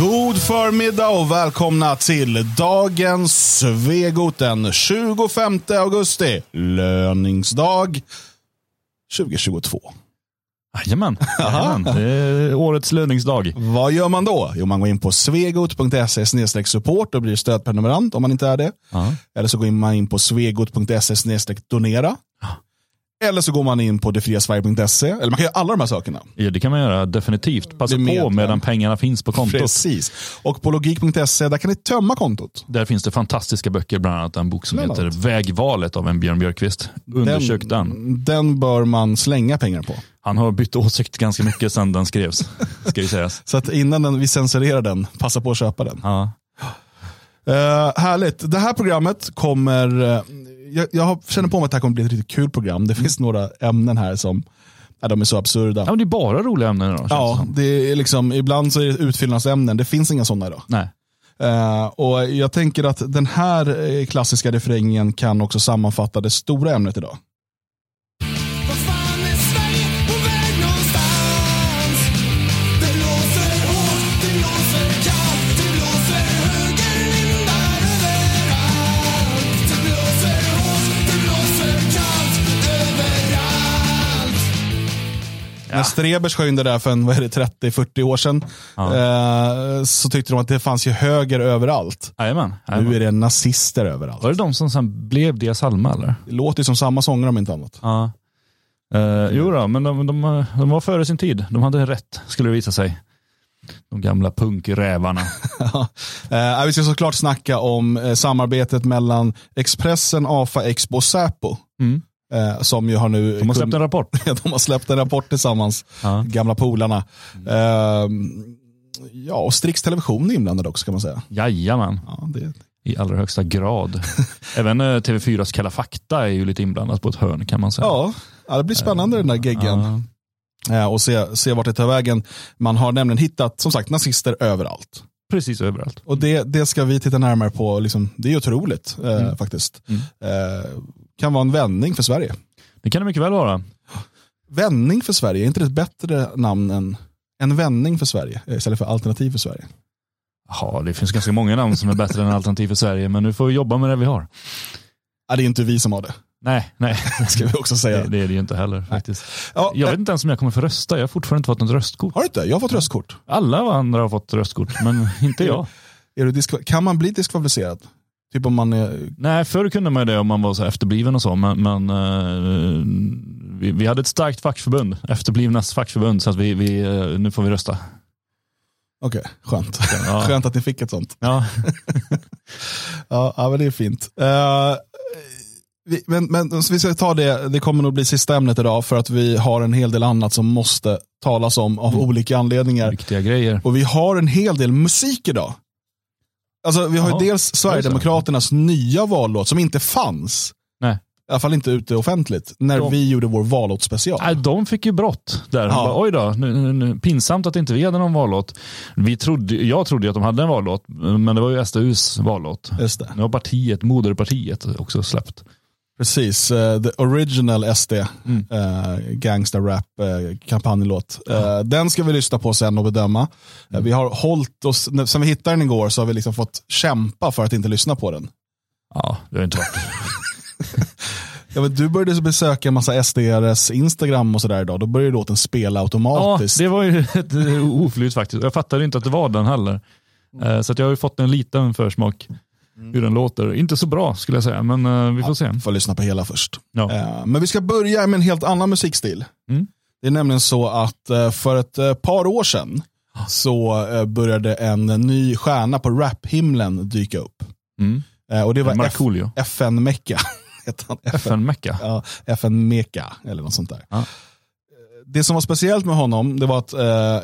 God förmiddag och välkomna till dagens Svegot den 25 augusti. Löningsdag 2022. Jajamän, jajamän. det är årets löningsdag. Vad gör man då? Jo, man går in på svegot.se support och blir stödprenumerant om man inte är det. Ja. Eller så går man in på svegot.se donera. Eller så går man in på detfriasverige.se. Eller man kan göra alla de här sakerna. Ja, det kan man göra definitivt. Passa Bli på medan pengarna finns på kontot. Precis. Och på logik.se, där kan ni tömma kontot. Där finns det fantastiska böcker, bland annat en bok som Bland heter annat. Vägvalet av en Björn Björkqvist. Undersök den. Den bör man slänga pengar på. Han har bytt åsikt ganska mycket sedan den skrevs, ska ju sägas. Så att innan den, vi censurerar den, passa på att köpa den. Ja. Uh, härligt. Det här programmet kommer, eh, jag, jag känner på mig att det här kommer bli ett riktigt kul program. Det finns några ämnen här som, ja, de är så absurda. ja, det är bara roliga ämnen idag. Ja, det är liksom, ibland så är det utfyllnadsämnen, det finns inga sådana idag. Nej. Eh, och jag tänker att den här eh, klassiska refrängen kan också sammanfatta det stora ämnet idag. När Strebers sjöng det där för en, vad är det, 30-40 år sedan eh, så tyckte de att det fanns ju höger överallt. Jajamän. Nu jajamän. är det nazister överallt. Var det de som sen blev Dia Salma eller? Det låter ju som samma sångare om inte annat. Ja. Uh, jo då, men de, de, de var före sin tid. De hade rätt, skulle det visa sig. De gamla punkrävarna. Eh, vi ska såklart snacka om eh, samarbetet mellan Expressen, AFA, Expo och Säpo. Mm. Eh, som ju har nu... De har släppt en rapport. de har släppt en rapport tillsammans, Ja. gamla polarna. Eh, ja, och Strix Television är inblandad också kan man säga. Jajamän, Ja, det, i allra högsta grad. Även eh, TV4s Kalla fakta är ju lite inblandat på ett hörn kan man säga. ja, ja, det blir spännande den där geggen. Ja, Eh, och se, se vart det tar vägen. Man har nämligen hittat, som sagt, nazister överallt. precis överallt. Och det, det ska vi titta närmare på. Liksom, det är otroligt eh, Mm. faktiskt. Mm. Eh, kan vara en vändning för Sverige. Det kan det mycket väl vara. Vändning för Sverige, är inte det ett bättre namn än en vändning för Sverige eh, istället för alternativ för Sverige? Ja, det finns ganska många namn som är bättre än Alternativ för Sverige, men nu får vi jobba med det vi har. Ja, det är inte vi som har det, Nej, nej. ska vi också säga. Det, det är det ju inte heller faktiskt. Ja, Jag eh, vet inte ens om jag kommer få rösta. Jag har fortfarande inte fått något röstkort. Har du inte? Jag har fått röstkort. Alla andra har fått röstkort, men inte jag. Är du diskva- kan man bli diskvalificerad? Typ om man är... Nej, förr kunde man ju det om man var så efterbliven och så, men, men eh, vi, vi hade ett starkt fackförbund, efterblivnas fackförbund, så att vi, vi, eh, nu får vi rösta. Okej, skönt. Ja. Skönt att ni fick ett sånt. Ja, Ja, ja men det är fint. Eh, vi, men, men så vi ska ta det, det kommer nog bli sista ämnet idag för att vi har en hel del annat som måste talas om av Mm. olika anledningar. viktiga grejer. Och vi har en hel del musik idag. Alltså vi har ju dels Sverigedemokraternas nya vallåt som inte fanns. Nej. I alla fall inte ute offentligt. När De- vi gjorde vår vallåtsspecial. Nej, de fick ju brott där. Ja. Bara, Oj då, nu, nu, nu, pinsamt att inte vi hade någon vallåt. Vi trodde, jag trodde att de hade en vallåt, men det var ju SDUs vallåt. Just det. Nu har partiet, moderpartiet också släppt. Precis, eh, the original SD, Mm. uh, gangsta rap uh, kampanjlåt. Eh, den ska vi lyssna på sen och bedöma. Eh, vi har hållit oss, sen vi hittade den igår så har vi liksom fått kämpa för att inte lyssna på den. Ja, det har inte varit. Ja, men du började besöka en massa SDRs Instagram och sådär idag. Då började låten spela Ja, automatiskt. det var ju ett eh, oflyt faktiskt. Jag fattade inte att det var den heller. Eh, Så att jag har ju fått en liten försmak hur den låter. Inte så bra skulle jag säga, men eh, vi får se. Får lyssna på hela först. Ja. Eh, Men vi ska börja med en helt annan musikstil. Mm. Det är nämligen så att eh, för ett par år sedan så eh, började en ny stjärna på raphimlen dyka upp. Mm. Och det var Markoolio. FN Mecca. Heter han. FN, FN-mecka. ja, FN Meka eller något sånt där. Ja. Eh, Det som var speciellt med honom, det var att,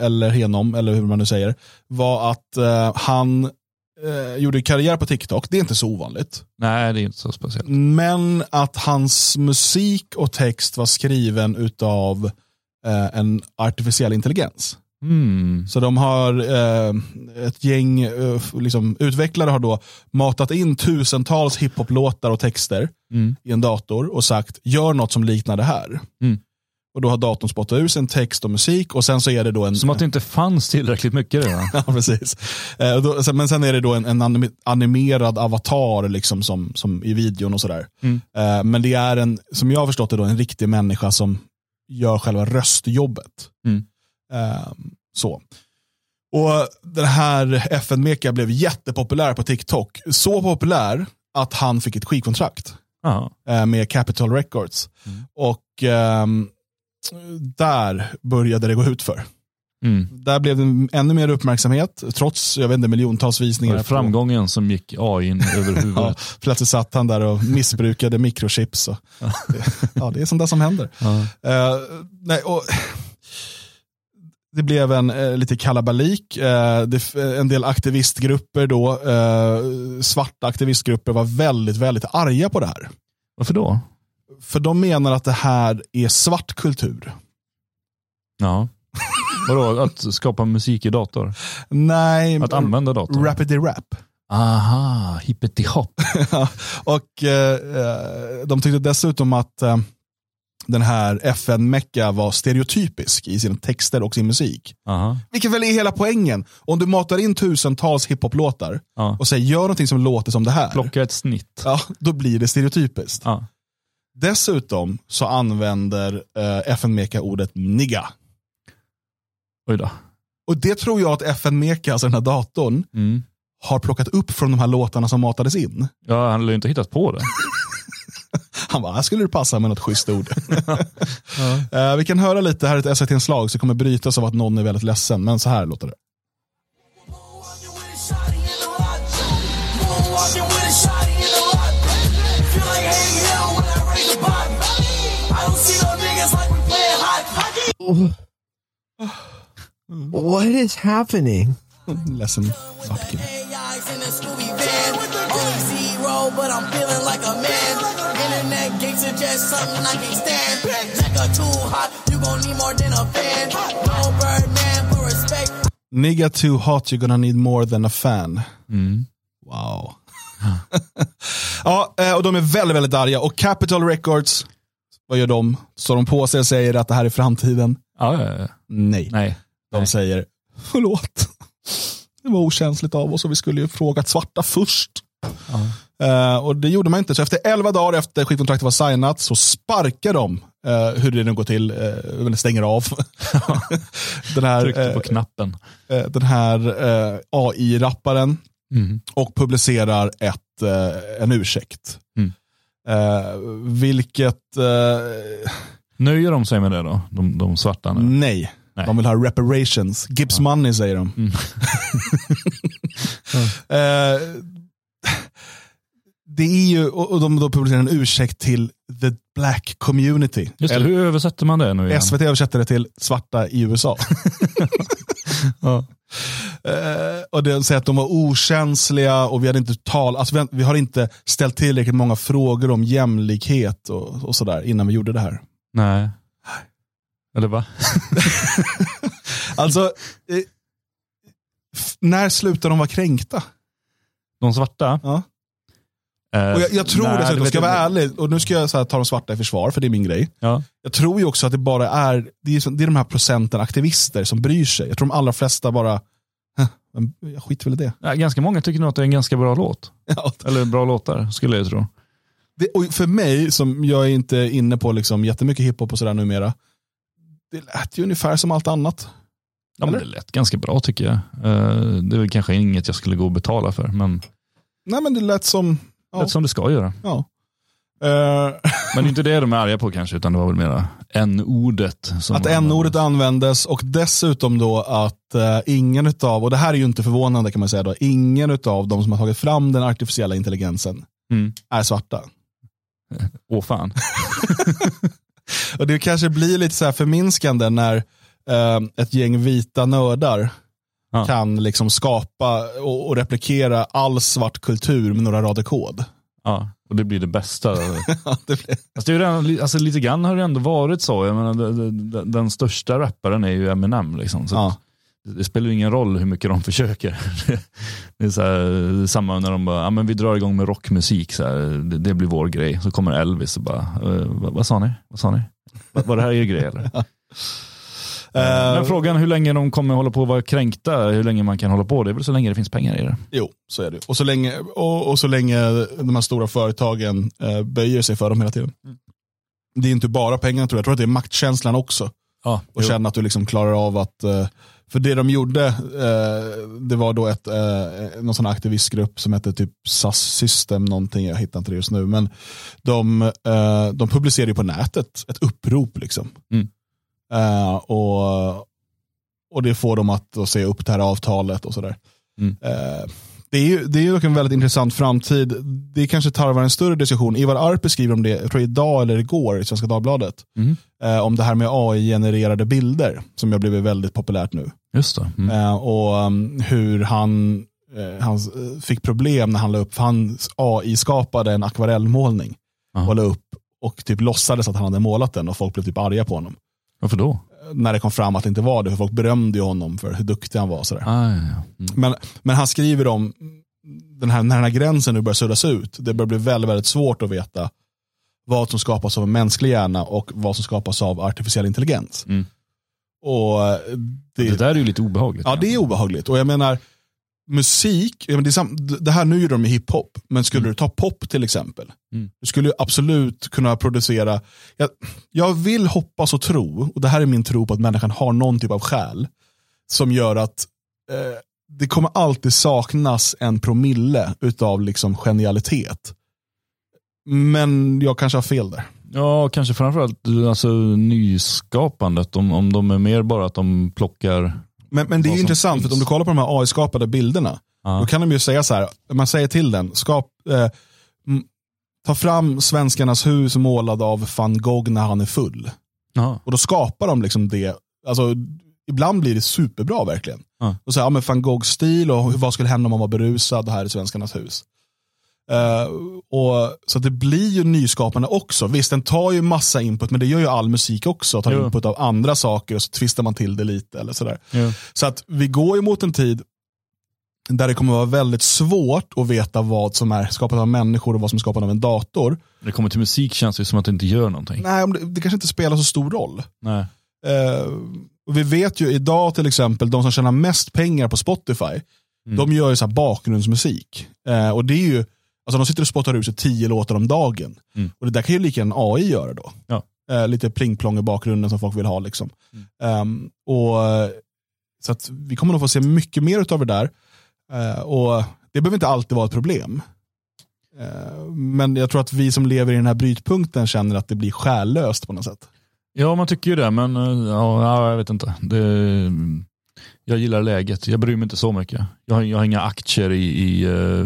eller henom, eller hur man nu säger, var att han eh, gjorde karriär på TikTok. Det är inte så ovanligt. Nej, det är inte så speciellt. Men att hans musik och text var skriven utav eh, en artificiell intelligens. Mm. Så de har eh, ett gäng eh, liksom, utvecklare har då matat in tusentals hiphop-låtar och texter Mm. i en dator och sagt gör något som liknar det här. Mm. Och då har datorn spottat ur sin text och musik och sen så är det då en... Som att det inte fanns tillräckligt mycket redan. Ja, precis. Eh, men sen är det då en, en anime- animerad avatar liksom som, som i videon och sådär. Mm. Eh, men det är en, som jag har förstått det, då, en riktig människa som gör själva röstjobbet. Mm. Eh, så. Och den här FN-meka blev jättepopulär på TikTok. Så populär att han fick ett skivkontrakt eh, med Capitol Records. Mm. Och ehm, där började det gå ut för. Mm. Där blev det ännu mer uppmärksamhet, trots jag vet inte, miljontals visningar. var på- framgången som gick AI in över Ja, huvudet. plötsligt satt han där och missbrukade mikrochips. Och, ja, det är sånt där som händer. Ja. Eh, nej, och, det blev en eh, lite kalabalik. Eh, det, en del aktivistgrupper då, eh, svarta aktivistgrupper var väldigt, väldigt arga på det här. Varför då? För de menar att det här är svart kultur. Ja. Vadå, att skapa musik i dator? Nej, Att använda datorn? Rapidly rap. Aha, hippety-hopp. och eh, eh, de tyckte dessutom att eh, den här FN-mecka var stereotypisk i sina texter och sin musik. Aha. Vilket väl är hela poängen. Om du matar in tusentals hiphop-låtar Ja. och säger gör någonting som låter som det här. Plocka ett snitt. Ja, då blir det stereotypiskt. Ja. Dessutom så använder eh, FN-meka ordet nigga. Oj då. Och det tror jag att FN-meka, alltså den här datorn, Mm. har plockat upp från de här låtarna som matades in. Ja, han har ju inte hittat på det. Han bara, här skulle det passa med något schysst ord. Eh, vi kan höra lite, här är ett SVT-inslag som kommer brytas av att någon är väldigt ledsen, men så här låter det. What is happening? Ledsen svart kille. AIs in the Scooby van. Only zero, but I'm feeling like a man. Internet gigs are just something I can't stand. Nigga too hot, you gon' need more than a fan. No Birdman for respect. Nigga too hot, you're gonna need more than a fan. Mm. Wow. ja, eh, och de är väldigt, väldigt arga. Och Capitol Records, vad gör de? Står de på sig och säger att det här är framtiden? Ja, ja, ja. Nej. Nej. De Nej. säger, förlåt. Det var okänsligt av oss och vi skulle ju frågat svarta först. Eh, och det gjorde man inte. Så efter 11 dagar efter skivkontraktet var signat så sparkar de, uh, hur det nu går till, uh, eller stänger av. den här, Tryckte på knappen. den här AI-rapparen Mm. och publicerar ett, en ursäkt. Mm. Eh, vilket, eh, Nöjer de sig med det då? De, de svarta nu? nej. Nej. De vill ha reparations. Gibbs money säger de. Mm. Eh, det är ju, och och de då publicerar en ursäkt till the black community. Just det, Eller- hur översätter man det nu igen? SVT översätter det till svarta i USA. Ja. Eh, och det säger att de var okänsliga och vi hade inte tal, alltså vi, har- vi har inte ställt tillräckligt många frågor om jämlikhet och, och sådär innan vi gjorde det här. Nej. Eller va? Alltså, eh, när slutar de vara kränkta? De svarta? Ja. Eh, Och jag, jag tror dessutom, ska jag vara ärlig, och nu ska jag så här, ta de svarta i försvar, för det är min grej. Ja. Jag tror ju också att det bara är, det är, det är de här procenten aktivister som bryr sig. Jag tror de allra flesta bara, "Huh, men jag skiter väl i det. Ja, ganska många tycker nog att det är en ganska bra låt. Ja, Eller bra låtar, skulle jag tro. det, och för mig, som jag är inte inne på liksom jättemycket hiphop och sådär numera, det lät ju ungefär som allt annat. Ja, men det lät ganska bra tycker jag. Eh, det är väl kanske inget jag skulle gå och betala för, men Nej men det lät som, Ja. lät som det ska göra. ja. Eh, Men det är inte det de är arga på kanske, utan det var väl mera n-ordet. att n-ordet användes och dessutom då att eh, ingen utav, och det här är ju inte förvånande kan man säga då, ingen utav de som har tagit fram den artificiella intelligensen Mm. är svarta. Åh fan. Och det kanske blir lite så här förminskande när eh, ett gäng vita nördar Ja. kan liksom skapa och, och replikera all svart kultur med några rader kod. Ja, och det blir det bästa. Ja, det blir, Alltså, det redan, alltså, lite grann har det ändå varit så. Jag menar, det- det- den största rapparen är ju Eminem. Liksom. Så ja. det spelar ju ingen roll hur mycket de försöker. Det är så här, samma när de bara, ja, men vi drar igång med rockmusik, så här, det, det blir vår grej. Så kommer Elvis och bara, eh, vad, vad sa ni? Vad sa ni? Var, var det här er grej eller? Eh, Men frågan hur länge de kommer hålla på att vara kränkta, hur länge man kan hålla på, det är väl så länge det finns pengar i det. Jo, så är det. Och så länge, och, och så länge de här stora företagen eh, böjer sig för dem hela tiden. Det är inte bara pengar tror jag, jag tror att det är maktkänslan också. Ja, Och känna att du liksom klarar av att, eh, för det de gjorde, eh, det var då ett, eh, någon sån aktivistgrupp som hette typ SAS System någonting, jag hittar inte det just nu. Men de, eh, de publicerade på nätet ett upprop liksom. Mm. Eh, och, och det får dem att, att se upp det här avtalet och sådär. Mm. Eh, det är ju det är ju dock en väldigt intressant framtid. Det kanske tarvar en större diskussion. Ivar Arpi skriver om det, jag tror idag eller igår i Svenska Dagbladet. Mm. Eh, om det här med AI-genererade bilder som har blivit väldigt populärt nu. Just. Mm. Eh, och um, hur han, eh, han eh, fick problem när han la upp, för han AI-skapade en akvarellmålning Ja. och la upp och typ låtsades att han hade målat den och folk blev typ arga på honom. Varför då? När det kom fram att det inte var det, för folk berömde ju honom för hur duktig han var. Sådär. Ah, ja, ja. Mm. Men, men han skriver om den här, när den här gränsen nu börjar suddas ut. Det börjar bli väldigt, väldigt svårt att veta vad som skapas av en mänsklig hjärna och vad som skapas av artificiell intelligens. Mm. Och eh, det, Det där är ju lite obehagligt. ja, det är obehagligt. Och jag menar, musik, det, här nu gör de med hiphop, men skulle du ta pop till exempel, Mm. du skulle absolut kunna producera, jag, jag vill hoppas och tro, och det här är min tro på att människan har någon typ av själ, som gör att eh, det kommer alltid saknas en promille utav liksom genialitet. Men jag kanske har fel där. Ja, kanske framförallt alltså, nyskapandet. Om, om de är mer bara att de plockar... Men, men det är ju intressant, för finns. att om du kollar på de här AI-skapade bilderna, Ja. Då kan de ju säga så här, man säger till den, skap, eh, ta fram svenskarnas hus målad av van Gogh när han är full. Ja. Och då skapar de liksom det, alltså ibland blir det superbra verkligen. Ja. Och så här, ja, men van Gogh-stil och hur- vad skulle hända om man var berusad här i svenskarnas hus. Eh, och, så att det blir ju nyskapande också. Visst, den tar ju massa input, men det gör ju all musik också. Tar Jo. input av andra saker och så twistar man till det lite. eller sådär. Så att vi går ju mot en tid där det kommer vara väldigt svårt att veta vad som är skapat av människor och vad som är skapat av en dator. När det kommer till musik känns det som att det inte gör någonting. Nej, det, det kanske inte spelar så stor roll. Nej. Och vi vet ju idag till exempel, de som tjänar mest pengar på Spotify, Mm. de gör ju så bakgrundsmusik. Eh, och det är ju, alltså de sitter och spottar ut sig tio låtar om dagen. Mm. Och det där kan ju lika en AI göra då. Ja. Eh, lite pling-plong i bakgrunden som folk vill ha. Liksom. Ehm, och, eh, så att vi kommer nog få se mycket mer av det där. Eh, och det behöver inte alltid vara ett problem. Eh, men jag tror att vi som lever i den här brytpunkten känner att det blir själlöst på något sätt. Ja, man tycker ju det, men ja, jag vet inte. Det, jag gillar läget. Jag bryr mig inte så mycket. Jag har, jag har inga aktier i, i uh,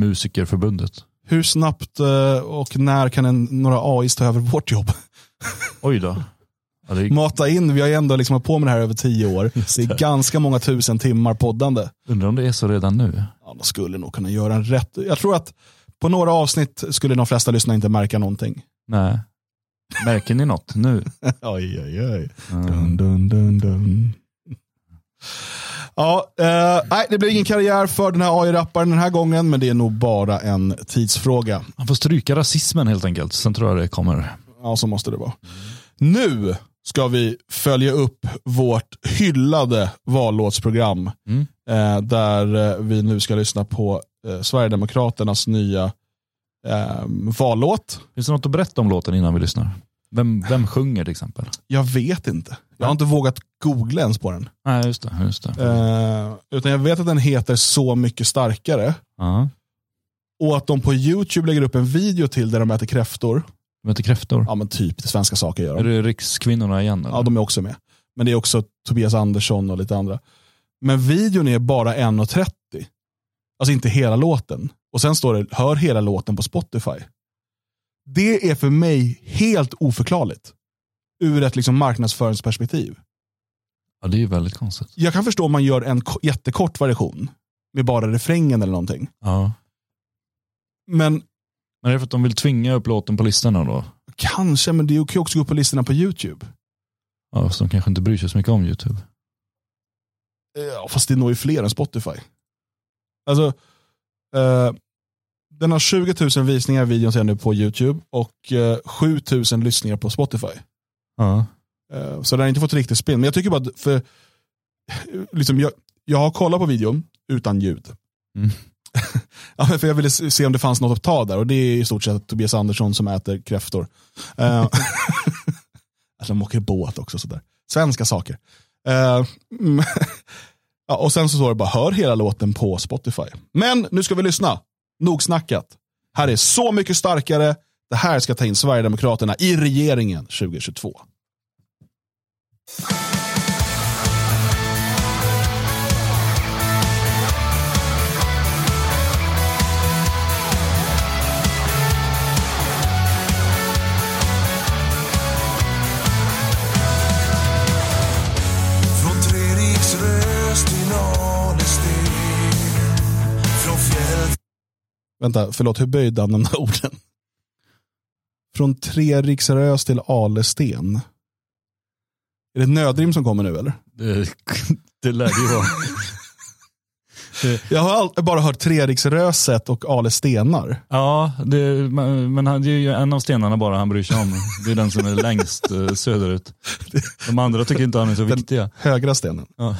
Musikerförbundet. Hur snabbt eh, och när kan en, några AIs ta över vårt jobb? Oj då. Ja, det Mata in, vi har ju ändå liksom hållit på med det här över tio år. Det är ganska många tusen timmar poddande. undrar om det är så redan nu. Ja, de skulle nog kunna göra en rätt. Jag tror att på några avsnitt skulle de flesta lyssnare inte märka någonting. Nej. Märker ni något nu? Oj, oj, oj. Mm. Dun, dun, dun, dun. Ja, eh, nej, det blir ingen karriär för den här AI-rapparen den här gången, men det är nog bara en tidsfråga. Man får stryka rasismen helt enkelt. Sen tror jag det kommer. Ja, så måste det vara. Nu ska vi följa upp vårt hyllade vallåtsprogram. Mm. Eh, där eh, vi nu ska lyssna på eh, Sverigedemokraternas nya eh, vallåt. Finns det något att berätta om låten innan vi lyssnar? Vem, vem sjunger till exempel? Jag vet inte. Jag har inte vågat googla ens på den. Nej, just det. Just det. Eh, utan jag vet att den heter Så mycket starkare. Ja. Och att de på YouTube lägger upp en video till där de äter kräftor. De heter Kräftor. Ja men typ, det svenska saker gör Är de. det Rikskvinnorna igen? Eller? Ja, de är också med. Men det är också Tobias Andersson och lite andra. Men videon är bara 1.30. Alltså inte hela låten. Och sen står det, hör hela låten på Spotify. Det är för mig helt oförklarligt. Ur ett liksom marknadsföringsperspektiv. Ja, det är ju väldigt konstigt. Jag kan förstå om man gör en ko- jättekort version. Med bara refrängen eller någonting. Ja. Men Men är det för att de vill tvinga upp låten på listorna då? kanske, men det kan ju också gå upp på listorna på YouTube. Ja, så de kanske inte bryr sig så mycket om YouTube. Ja, fast det når ju fler än Spotify. Alltså, eh, den har 20 000 visningar videon ser nu på YouTube och eh, 7 000 lyssningar på Spotify. Eh, så den har inte fått riktigt spinn. Men jag tycker bara, att för, liksom, jag, jag har kollat på videon utan ljud. Mm. ja, för jag ville se om det fanns något att ta där och det är i stort sett Tobias Andersson som äter kräftor. Eh, alltså de åker båt också. Sådär. Svenska saker. Eh, ja, och sen så står det bara hör hela låten på Spotify. Men nu ska vi lyssna. Nog snackat. Här är Så mycket starkare. Det här ska ta in Sverigedemokraterna i regeringen 2022. Vänta, förlåt, hur böjde han de där orden? Från Treriksrös till Alesten. Är det ett nödrim som kommer nu eller? Det, det lär det ju vara. Jag har all, bara hört Treriksröset och Alestenar. Ja, det, men han- det är ju en av stenarna bara han bryr sig om. Det är den som är längst eh, söderut. De andra tycker inte han är så viktiga. Högra stenen. Ja.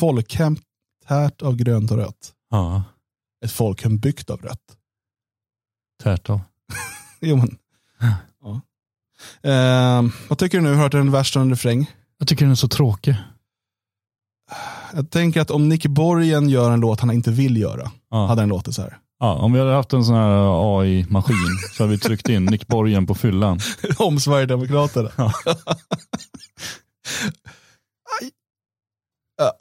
Folkhem tärt av grönt och rött. Ja, Ett folkhem byggt av rött. tärt av. Jo, men. Ja. Eh, vad tycker du nu? Hört en vers och en refräng? Jag tycker den är så tråkig. Jag tänker att om Nick Borgen gör en låt han inte vill göra, Ja. hade den låtit så här. Ja, om vi hade haft en sån här AI-maskin så hade vi tryckt in Nick Borgen på fyllan. om Sverigedemokraterna. Ja. Aj. Ja.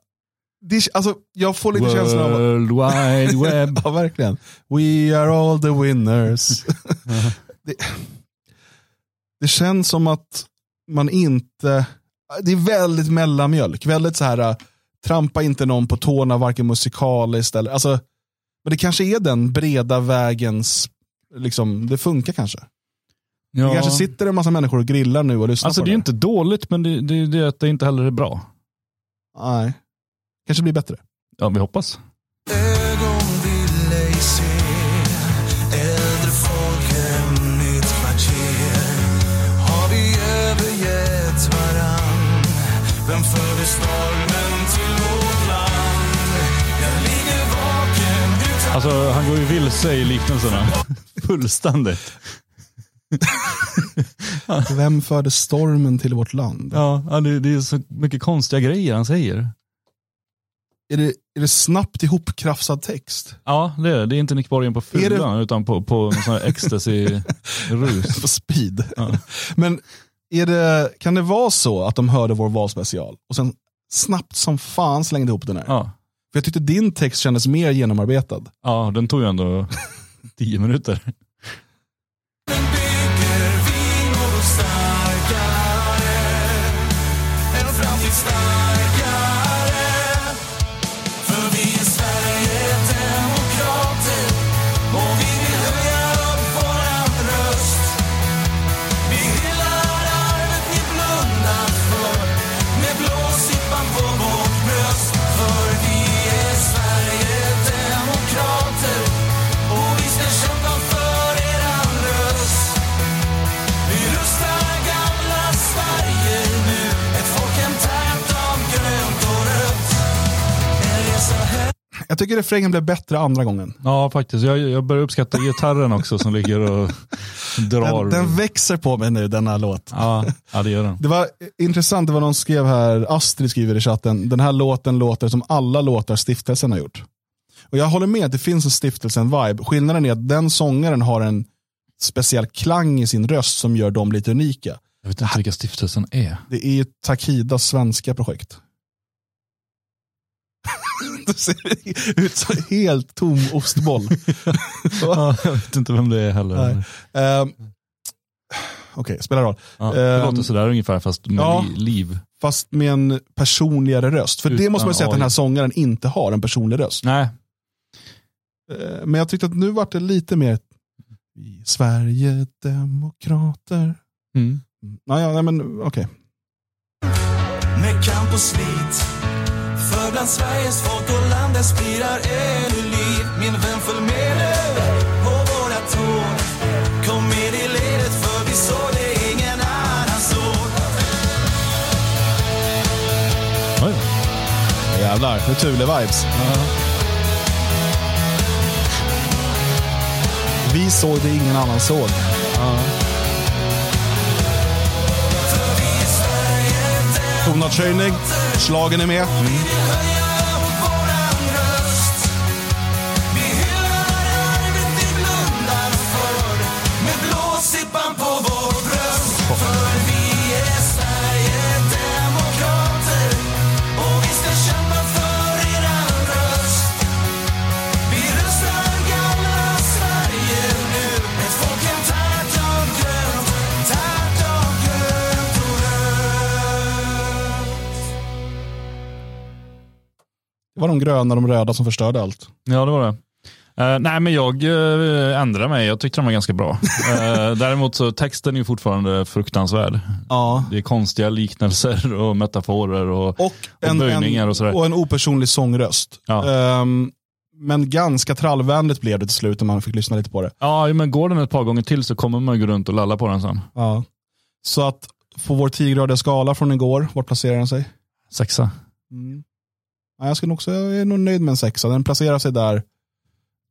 Det, alltså, jag får lite känslan av... World Wide Web. Ja, verkligen. We are all the winners. det, det känns som att man inte... Det är väldigt mellanmjölk. Väldigt så här, äh, trampa inte någon på tårna, varken musikaliskt eller... Alltså, men det kanske är den breda vägens... Liksom, det funkar kanske. Ja. Det kanske sitter en massa människor och grillar nu och lyssnar Alltså på det är det. inte dåligt, men det, det, det är det inte heller är bra. Nej. Kanske blir bättre. Ja, vi hoppas. Vem förde stormen till vårt land? Jag ligger vaken utan Alltså han går ju vilse i liknelserna. Fullständigt. Vem förde stormen till vårt land? Ja, ja, det, det är så mycket konstiga grejer han säger. Är, det, är det snabbt ihopkrafsad text? Ja, det är det. Det är inte Nick Borgen på det- fyllan, utan på, på någon sån här ecstasy-rus. På speed. Ja. Men är det, kan det vara så att de hörde vår valspecial och sen snabbt som fan slängde ihop den här? Ja. För jag tyckte din text kändes mer genomarbetad. ja, den tog ju ändå tio minuter. Tycker refrängen blev bättre andra gången. Ja, faktiskt. Jag, jag börjar uppskatta gitarren också som ligger och drar. Den, den växer på mig nu, denna låt. ja, ja, det gör den. Det var intressant, det var någon skrev här, Astrid skriver i chatten, den här låten låter som alla låtar stiftelsen har gjort. Och jag håller med att det finns en stiftelsen-vibe. Skillnaden är att den sångaren har en speciell klang i sin röst som gör dem lite unika. Jag vet inte vilka stiftelsen är. Det är ju Takidas svenska projekt. Du ser ut som en helt tom ostboll. Ja, jag vet inte vem det är heller. Nej. Ehm, Okej, spelar roll. Ja, det Ehm, låter sådär ungefär fast med ja. li- liv. Fast med en personligare röst. För det Utan måste man säga att den här sångaren inte har, en personlig röst. Nej, Eh, Men jag tyckte att nu var det lite mer i Sverige demokrater. mm. Ja, ja, nej, men okej. med kamp och slit. För bland Sveriges folk och landet spirar ännu liv. Min vän, följ med nu på våra tåg. Kom med i ledet för vi såg det ingen annan såg. Oj. Jävlar, nu Thule-vibes. Vi såg det ingen annan såg. Där Tonartshöjning, slagen är med. Mm. De gröna och de röda som förstörde allt. Ja, det var det. Eh, nej, men jag uh, ändrade mig. Jag tyckte den var ganska bra. Eh, däremot så texten är fortfarande fruktansvärd. Ja. Det är konstiga liknelser och metaforer och, Och en, böjningar en, och sådär. och en opersonlig sångröst. Ja. Ehm, men ganska trallvänligt blev det till slut när man fick lyssna lite på det. Ja, men går den ett par gånger till så kommer man gå runt och lalla på den sen. Ja. Så att på vår 10-gradiga skala från igår, vart placerar den sig? Sexa. Mm. Ja, jag, skulle också, jag är nog nöjd med en sexa. Den placerar sig där.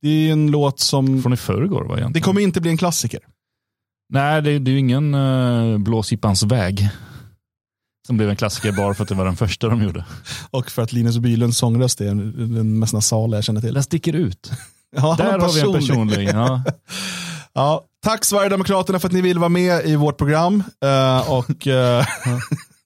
Det är en låt som... Från i förrgår va egentligen? Det kommer inte bli en klassiker. Nej, det, det är ju ingen uh, Blåsippans väg. Som blev en klassiker bara för att det var den första de gjorde. Och för att Linus Bylunds sångröst är den mest nasala jag känner till. Den sticker ut. Ja, Där har vi en personlig. Ja. Ja, tack Sverigedemokraterna för att ni vill vara med i vårt program. Eh, och eh,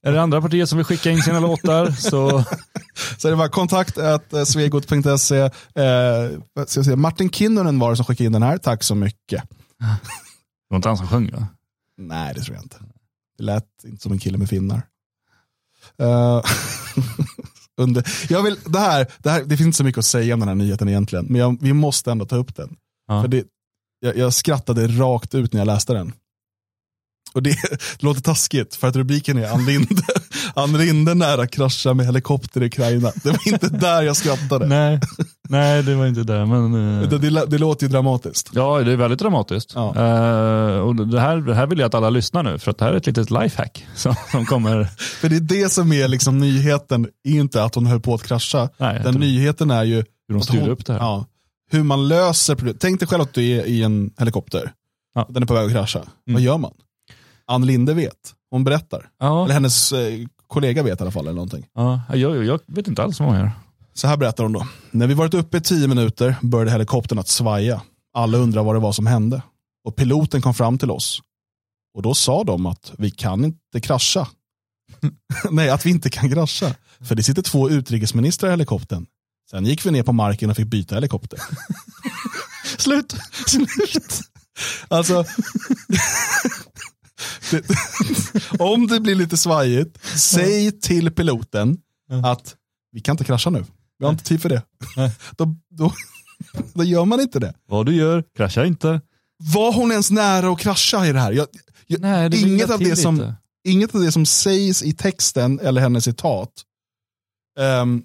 Är det andra partier som vill skicka in sina låtar så så är det bara kontakt at eh, svegot.se. Eh, ska säga, Martin Kinnunen var det som skickade in den här. Tack så mycket. det var inte han som sjöng va? Nej, det tror jag inte. Det lät inte som en kille med finnar. Eh, under, jag vill, det, här, det, här, det finns inte så mycket att säga om den här nyheten egentligen, men jag, vi måste ändå ta upp den. Ja. För det, jag, jag skrattade rakt ut när jag läste den. Och det, det låter taskigt för att rubriken är Ann Linde, Ann Linde nära krascha med helikopter i Ukraina. Det var inte där jag skrattade. Nej, nej det var inte det. Men, eh, Det, det, det låter ju dramatiskt. Ja, det är väldigt dramatiskt. Ja. Eh, och det, här, det här vill jag att alla lyssnar nu, för att det här är ett litet lifehack som, som kommer. För det är det som är liksom nyheten, är inte att hon höll på att krascha. Nej, Den nyheten är ju Hur de hon- upp det här. Ja, hur man löser problemet. Tänk dig själv att du är i en helikopter. Ja. Den är på väg att krascha. Vad Mm. gör man? Ann Linde vet. Hon berättar. Ja, Eller hennes eh, kollega vet i alla fall. Eller någonting. ja, jag, jag vet inte alls vad man gör. Så här berättar hon då. När vi varit uppe i tio minuter började helikoptern att svaja. Alla undrar vad det var som hände. Och piloten kom fram till oss. Och då sa de att vi kan inte krascha. Nej, att vi inte kan krascha. För det sitter två utrikesministrar i helikoptern. Sen gick vi ner på marken och fick byta helikopter. Slut. Slut. Alltså, det, om det blir lite svajigt, säg till piloten att vi kan inte krascha nu. Vi har inte tid för det. Då, då, då gör man inte det. Vad du gör, krascha inte. Var hon ens nära att krascha i det här? Jag, jag, Nej, det inget, av det som, lite. inget av det som sägs i texten eller hennes citat ehm,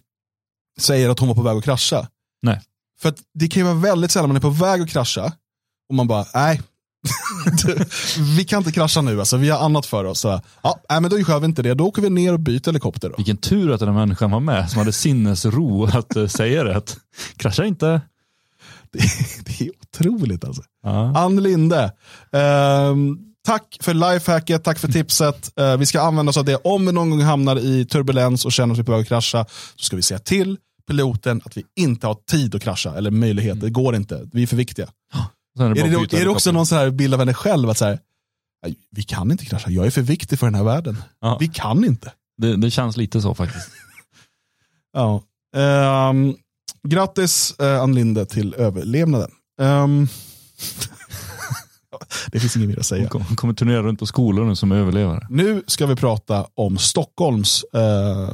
säger att hon var på väg att krascha. Nej. För att det kan ju vara väldigt sällan man är på väg att krascha och man bara, nej, vi kan inte krascha nu, alltså, vi har annat för oss. Så, ja, nej, men då gör vi inte det, då åker vi ner och byter helikopter. Då. Vilken tur att den här människan var med som hade sinnesro att eh, säga rätt. Krascha inte. Det, det är otroligt alltså. Ja. Ann Linde, ehm, tack för lifehacket, tack för tipset. Eh, vi ska använda oss av det om vi någon gång hamnar i turbulens och känner att vi är på väg att krascha. Så ska vi säga till piloten att vi inte har tid att krascha, eller möjlighet. Det går inte, vi är för viktiga. Är det, Är det, är det också någon sån här bild av henne själv? Att så här, "Nej, vi kan inte krascha, jag är för viktig för den här världen. Ja. Vi kan inte. det, det känns lite så faktiskt. Ja. Ehm, grattis uh, Ann Linde till överlevnaden. Ehm, det finns inget mer att säga. Hon kom- hon kommer turnera runt på skolor nu som överlevare. Nu ska vi prata om Stockholms uh,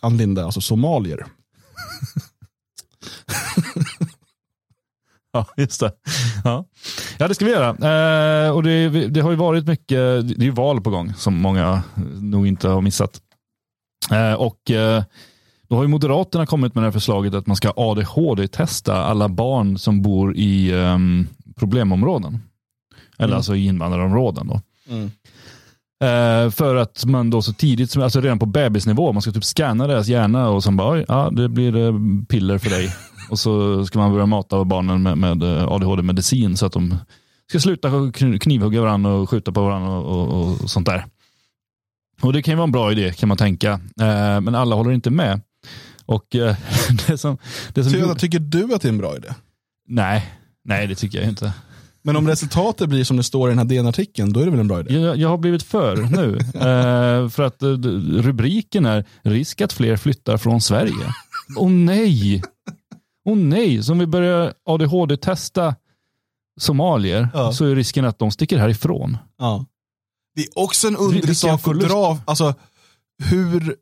Ann Linde, alltså somalier. Ja, just det. Ja, ja det ska vi göra. Eh, och det, det har ju varit mycket, det är ju val på gång som många nog inte har missat. Eh, och eh, då har ju Moderaterna kommit med det här förslaget att man ska ADHD-testa alla barn som bor i ehm, problemområden. Eller Mm. alltså i invandrarområden. Då. Eh, för att man då så tidigt, som- alltså redan på bebisnivå, man ska typ scanna deras hjärna och sen bara, ja, det blir eh, piller för dig. och så ska man börja mata barnen med, med eh, ADHD-medicin så att de ska sluta kn- knivhugga varandra och skjuta på varandra och, och, och sånt där. Och det kan ju vara en bra idé kan man tänka, eh, men alla håller inte med. Och eh, det som, det som Ty, tycker du att det är en bra idé? nej, nej, det tycker jag inte. Men om resultatet blir som det står i den här DN-artikeln, då är det väl en bra idé? Jag, jag har blivit för nu. Eh, för att eh, rubriken är risk att fler flyttar från Sverige. Åh nej! Åh nej! Så om vi börjar ADHD-testa somalier Ja. så är risken att de sticker härifrån. Ja. Det är också en underlig sak att dra, alltså hur...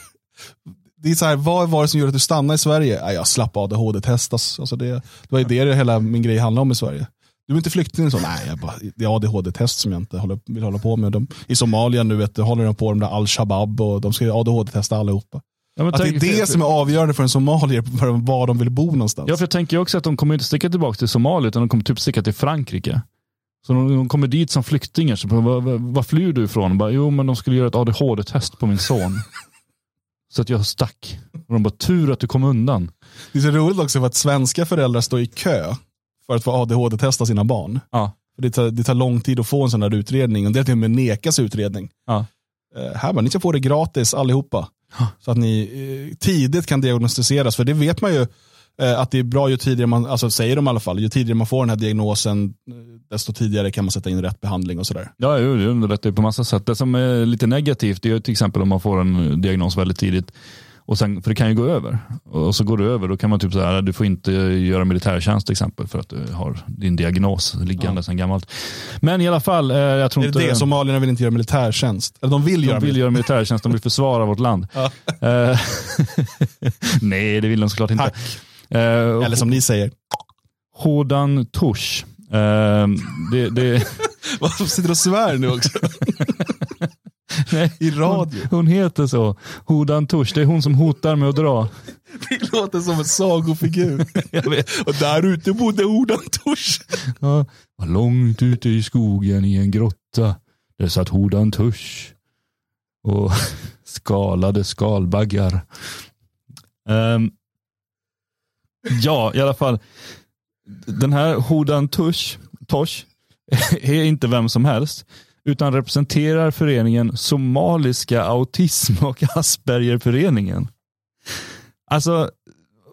det är så här, vad var det som gjorde att du stannade i Sverige? Nej, jag slapp ADHD-testas. Alltså det, det var ju det hela min grej handlade om i Sverige. Du är inte flykting så? Nej, jag bara, det är ADHD-test som jag inte håller, vill hålla på med. De, I Somalia nu vet du, håller de på med Al-Shabaab och de ska ADHD-testa allihopa. Ja, Att det är det för- som är avgörande för en somalier, för var de vill bo någonstans. Ja, för jag tänker också att de kommer inte sticka tillbaka till Somalia utan de kommer typ sticka till Frankrike. Så de, de kommer dit som flyktingar. Så vad, flyr du ifrån? Bara, jo, men de skulle göra ett ADHD-test på min son. så att jag stack. Och de bara, tur att du kom undan. Det är så roligt också för att svenska föräldrar står i kö för att få ADHD-testa sina barn. Ja. För Det tar, det tar lång tid att få en sån här utredning och det är till och med nekas utredning. Ja. Eh, här bara, ni ska få det gratis allihopa. Så att ni eh, tidigt kan diagnostiseras. För det vet man ju eh, att det är bra ju tidigare man, alltså säger de i alla fall, ju tidigare man får den här diagnosen eh, desto tidigare kan man sätta in rätt behandling och sådär. Ja, jo, det underlättar ju på massa sätt. Det som är lite negativt det är till exempel om man får en diagnos väldigt tidigt. Och sen, för det kan ju gå över. Och så går det över, då kan man typ säga du får inte göra militärtjänst till exempel för att du har din diagnos liggande sedan gammalt. Men i alla fall, eh, jag tror Är inte... det det? Somalierna vill inte göra militärtjänst. Eller de vill göra de vill militär. göra militärtjänst, de vill försvara vårt land. Ja. Eh, Nej, det vill de såklart inte. Eh, Eller som ni säger. Hodan Tush. Eh, det, det, Varför sitter du och svär nu också? nej, I radio. hon, hon heter så. Hodan Tush, det är hon som hotar med att dra. Det låter som en sagofigur. Jag vet. och där ute bodde Odan Tors. Ja, var långt ute i skogen i en grotta. Där satt Hodan Tush och skalade skalbaggar. Ehm, ja, i alla fall. Den här Hodan Tush, Tosh är inte vem som helst utan representerar föreningen Somaliska Autism och Aspergerföreningen. Alltså,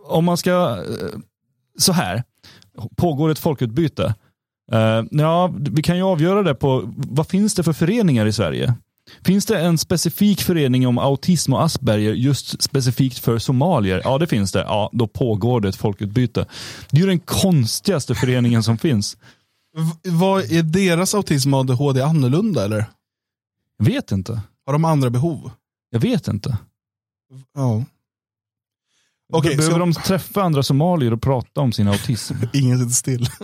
om man ska, eh, så här, pågår ett folkutbyte? Uh, ja, vi kan ju avgöra det på, vad finns det för föreningar i Sverige? Finns det en specifik förening om autism och Asperger just specifikt för somalier? Ja, det finns det. Ja, då pågår det ett folkutbyte. Det är ju den konstigaste föreningen som finns. V- vad är deras autism och ADHD annorlunda eller? Jag vet inte. Har de andra behov? Jag vet inte. Ja. Okej, Behöver så de träffa andra somalier och prata om sin autism? ingen sitter still.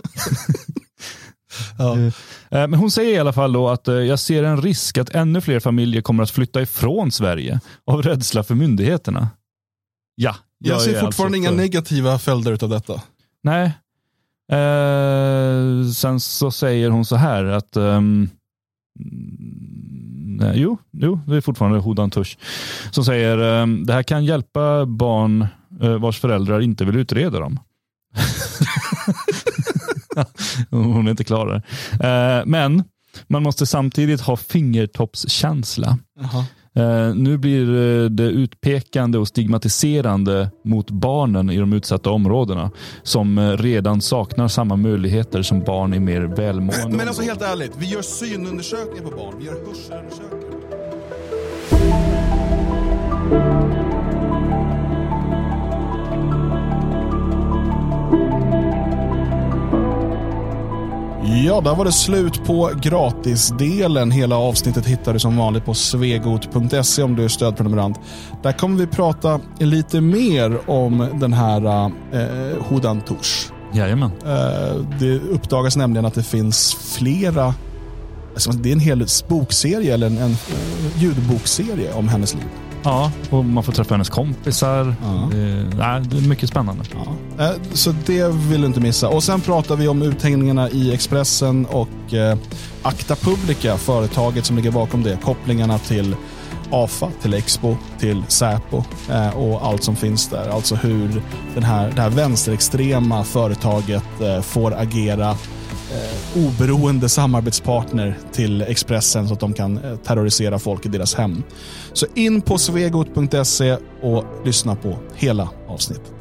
ja. Eh, Men hon säger i alla fall då att eh, jag ser en risk att ännu fler familjer kommer att flytta ifrån Sverige av rädsla för myndigheterna. Ja, Jag är ser alltså fortfarande inga för- negativa följder av detta. Nej. Eh, sen så säger hon så här att ehm, nej, jo, jo, det är fortfarande Hodan Tush som säger ehm, det här kan hjälpa barn eh, vars föräldrar inte vill utreda dem. Hon är inte klar där. Eh, men man måste samtidigt ha fingertoppskänsla. Eh, nu blir eh, det utpekande och stigmatiserande mot barnen i de utsatta områdena som eh, redan saknar samma möjligheter som barn i mer välmående Men alltså helt ärligt, vi gör synundersökningar på barn, vi gör hörselundersökningar. Ja, där var det slut på gratisdelen. Hela avsnittet hittar du som vanligt på svegot.se om du är stödprenumerant. Där kommer vi prata lite mer om den här eh, Hodan Tors. Jajamän. Eh, Det uppdagas nämligen att det finns flera, alltså det är en hel bokserie eller en, en eh, ljudbokserie om hennes liv. Ja, och man får träffa hennes kompisar. Ja. Eh, det är mycket spännande. Ja. Eh, Så det vill du inte missa. Och sen pratar vi om uthängningarna i Expressen och eh, Acta Publica, företaget som ligger bakom det. Kopplingarna till AFA, till Expo, till Säpo eh, och allt som finns där. Alltså hur den här, det här vänsterextrema företaget eh, får agera eh, oberoende samarbetspartner till Expressen så att de kan eh, terrorisera folk i deras hem. Så in på svegot.se och lyssna på hela avsnittet.